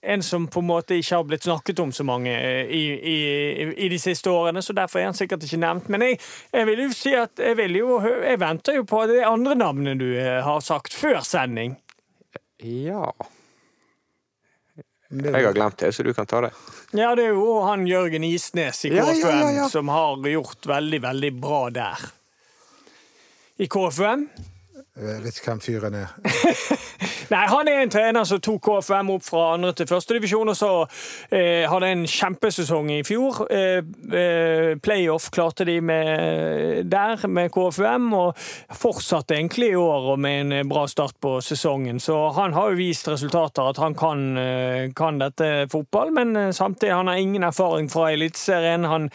en som på en måte ikke har blitt snakket om så mange eh, i, i, i de siste årene, så derfor er han sikkert ikke nevnt. Men jeg, jeg vil jo si at jeg, vil jo, jeg venter jo på det andre navnet du eh, har sagt før sending. Ja Jeg har glemt det, så du kan ta det. Ja, det er jo han Jørgen Isnes i Ja, KFUM ja, ja, ja. som har gjort veldig, veldig bra der. I KFUM? Jeg vet ikke hvem fyren er. Nei, han er en trener som tok KFM opp fra andre til første divisjon, og så eh, hadde en kjempesesong i fjor. Eh, eh, playoff klarte de med, der med KFUM, og fortsatte egentlig i år og med en bra start på sesongen. Så han har jo vist resultater, at han kan, eh, kan dette fotball, men eh, samtidig han har ingen erfaring fra Eliteserien. Han,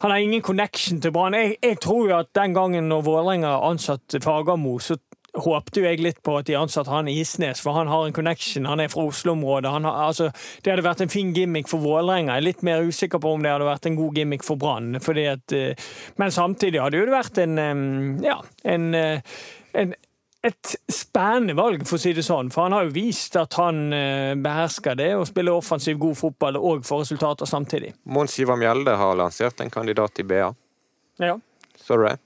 han har ingen connection til Brann. Jeg, jeg tror jo at den gangen når Vålerenga ansatte Fagermo, så håpte jo jeg litt på at de ansatte han Isnes, for han har en connection. Han er fra Oslo-området. Altså, det hadde vært en fin gimmick for Vålerenga. Jeg er litt mer usikker på om det hadde vært en god gimmick for Brann. eh, Men samtidig hadde jo det vært en Ja, en, eh, en et spennende valg, for å si det sånn. For han har jo vist at han eh, behersker det og spiller offensiv, god fotball og får resultater samtidig. Mons Ivar Mjelde har lansert en kandidat i BA. Ja. Så du det?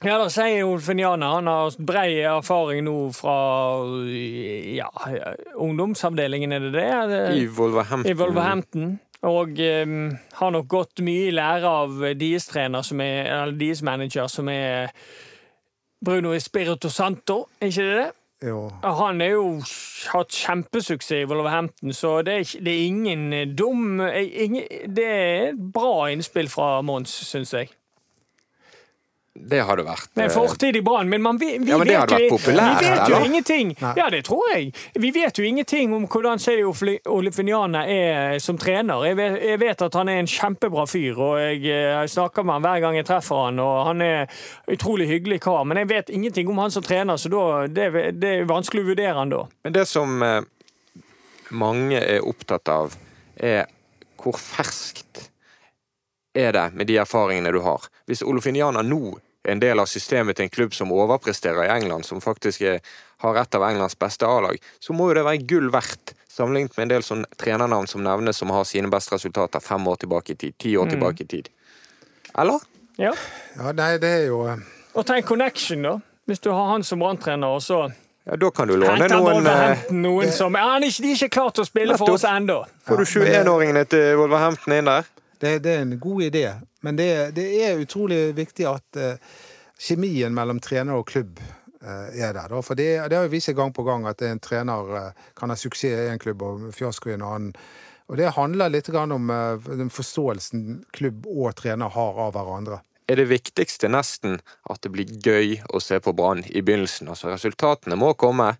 Ja, da sier jo Finiana han har brei erfaring nå fra ja, ungdomsavdelingen, er det det? Det? I Wolverhampton. I Wolverhampton. Og um, har nok gått mye i lære av deres trener, som er, eller deres manager, som er Bruno Espirito Santo, er ikke det det? Jo. Han har jo hatt kjempesuksess i Wolverhampton, så det er, det er ingen eh, dum eh, ingen, Det er et bra innspill fra Mons, syns jeg. Det har det vært. Det er eh, fortid i Brann, men man, vi, vi Ja, men vet jo, populært, vi vet jo eller? ingenting. Nei. Ja, det tror jeg. Vi vet jo ingenting om hvordan Seyo Olifiniana er som trener. Jeg vet, jeg vet at han er en kjempebra fyr, og jeg, eh, jeg snakker med han hver gang jeg treffer han, og han er utrolig hyggelig kar, men jeg vet ingenting om han som trener, så da, det, det er vanskelig å vurdere han da. Men det som eh, mange er opptatt av, er hvor ferskt er det med de erfaringene du har. Hvis Olofiniana nå er en del av systemet til en klubb som overpresterer i England, som faktisk er, har et av Englands beste A-lag, så må jo det være gull verdt, sammenlignet med en del sånn trenernavn som nevnes som har sine beste resultater fem år tilbake i tid, ti år tilbake i tid. Eller? Ja. Ja, nei, det er jo eh, Og tenk connection, da. Hvis du har han som branntrener, og så Ja, da kan du låne noen, noen det... Som ja, De er ikke klare til å spille for oss ennå. Får du Ja, men det- 21-åringene til Wolverhampton inn der? Det, det er en god idé. Men det, det er utrolig viktig at uh, kjemien mellom trener og klubb eh, er der. Da. For det, det har vist seg gang på gang at en trener eh, kan ha suksess i en klubb og fiasko i en annen. Og det handler litt om den forståelsen klubb og trener har av hverandre. er det viktigste nesten at det blir gøy å se på Brann i begynnelsen. Altså, resultatene må komme.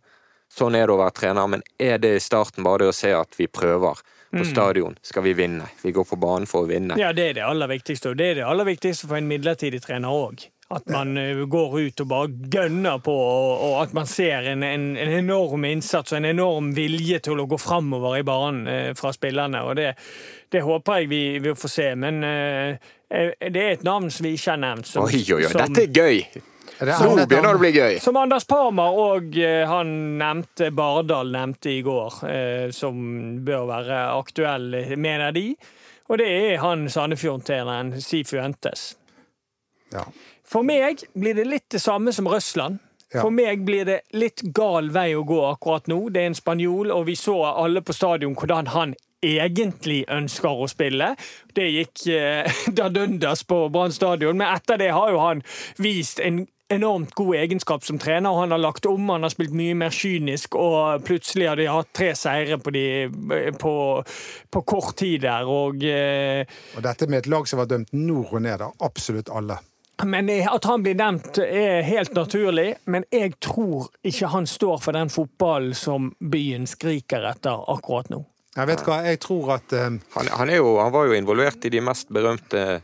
Sånn er det å være trener, men er det i starten bare det å se at vi prøver på stadion? Skal vi vinne? Vi går på banen for å vinne. Ja, det er det aller viktigste. Og det er det aller viktigste for en midlertidig trener òg. At man eh, går ut og bare gønner på, og, at man ser en, en, en enorm innsats og en enorm vilje til å gå framover i banen eh, fra spillerne. Og det, det håper jeg vi vi får se. Men eh, det er et navn som vi ikke har nevnt. Som, Oi, oi, oi, som- dette er gøy! Nå begynner det å bli gøy. Som Anders Parmar og eh, han nevnte, Bardal nevnte i går, eh, som bør være aktuell, mener de. Og det er han Sandefjord-treneren Sifu Entes. Ja. For meg blir det litt det samme som Røsland. Ja. For meg blir det litt gal vei å gå akkurat nå. Det er en spanjol, og vi så alle på stadion hvordan han egentlig ønsker å spille. Det gikk eh, da dundas på Brann stadion, men etter det har jo han vist en enormt god egenskap som trener. Han har lagt om, han har spilt mye mer kynisk, og plutselig har de hatt tre seire på, de, på, på kort tid der. Og, eh, Og dette med et lag som var dømt nord og ned av absolutt alle. men at han blir nevnt er helt naturlig, men jeg tror ikke han står for den fotballen som byen skriker etter akkurat nå. Jeg vet hva, jeg tror at um... Han, han, er jo, han var jo involvert i de mest berømte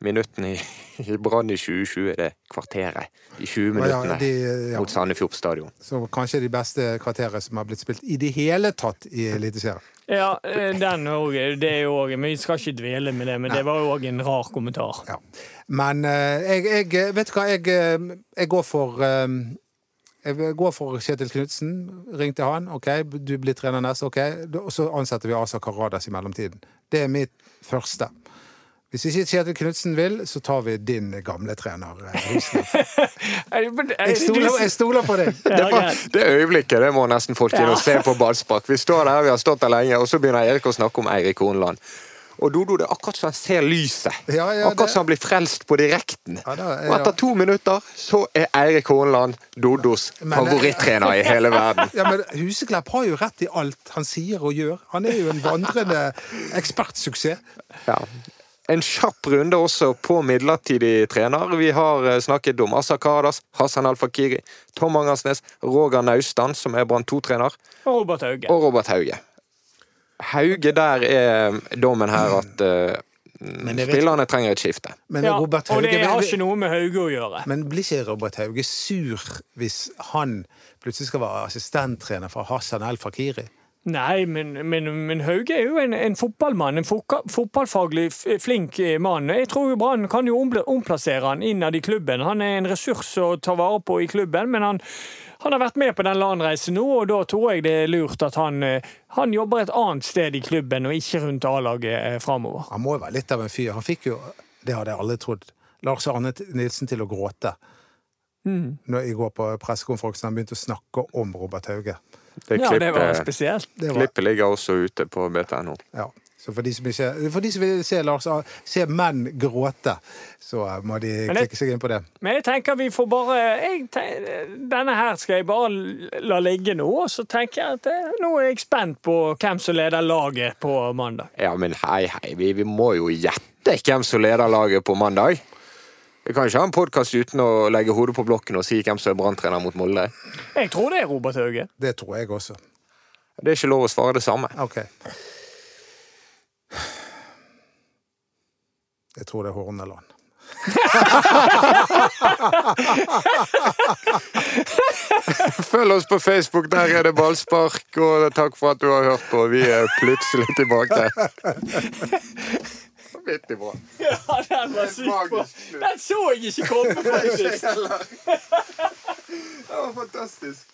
minuttene i, i Brann i 2020. Det kvarteret. De 20 ja, minuttene de, ja, mot Sandefjord stadion. så kanskje de beste kvarterene som har blitt spilt i det hele tatt i Eliteserien. Ja, eh, den òg. Det er jo også, vi skal ikke dvele med det, men det var jo òg en rar kommentar. Ja. Men eh, jeg, jeg Vet du hva, jeg, eh, jeg går for jeg går for Kjetil Knutsen. Ringte han. OK, du blir trener neste. OK. Og så ansetter vi Asa Karadas i mellomtiden. Det er mitt første. Hvis ikke Kjetil Knutsen vil, så tar vi din gamle trener. eh, Jeg stoler, jeg stoler på deg. Det, var, det øyeblikket det må nesten folk inn og se på ballspark. Vi står der, vi har stått der lenge, og så begynner Erik å snakke om Eirik Horneland. Og Dodo, det er akkurat som han ser lyset. Ja, ja, akkurat det- som han blir frelst på direkten. Ja, da og etter to minutter så er Eirik Horneland Dodos Men- favorittrener i hele verden. Ja, men Huseklepp har jo rett i alt han sier og gjør. Han er jo en vandrende ekspertsuksess. Ja. En kjapp runde også på midlertidig trener. Vi har eh, snakket om Asa Karadas, Hassan Al-Fakiri, Tom Angersnes, Roger Naustdal, som er Brann 2-trener, Og Robert Hauge. og Robert Hauge. Hauge, der er dommen her at vet- spillerne trenger et skifte. Men Ja, Hauge, og det har ikke noe med Hauge å gjøre. Men blir ikke Robert Hauge sur hvis han plutselig skal være assistenttrener for Hassan El Fakiri? Nei, men, men, men Hauge er jo en, en fotballmann. En fotballfaglig flink eh, mann. Jeg tror jo Brann kan jo omplassere han innad i klubben. Han er en ressurs å ta vare på i klubben, men han, han har vært med på den LAN-reisen nå, og da tror jeg det er lurt at han, eh, han jobber et annet sted i klubben, og ikke rundt A-laget eh, framover. Han må jo være litt av en fyr. Han fikk jo, det hadde jeg aldri trodd, Lars Arne Nilsen til å gråte. Mm. Når jeg går på pressekonferansen han begynte å snakke om Robert Hauge. Det Ja, det var spesielt. Det var, klippet ligger også ute på BTNO. ja. Så for de, som ikke, for de som vil se, Lars, Ar- se menn gråte, så må de jeg, klikke seg inn på det. Men jeg tenker vi får bare jeg tenker, Denne her skal jeg bare la ligge nå, og så tenker jeg at eh, nå er jeg spent på hvem som leder laget på mandag. Ja, men hei, hei, vi, vi må jo gjette hvem som leder laget på mandag. Vi kan ikke ha en podkast uten å legge hodet på blokken og si hvem som er branntrener mot Molde. Jeg tror det er Robert Hauge. Det tror jeg også. Det er ikke lov å svare det samme. OK. Jeg tror det er Horneland. Følg oss på Facebook, der er det ballspark. Og takk for at du har hørt på. Vi er plutselig tilbake. Vittig bra. Ja, den var sykt bra. Den så jeg ikke komme, faktisk. Det var fantastisk.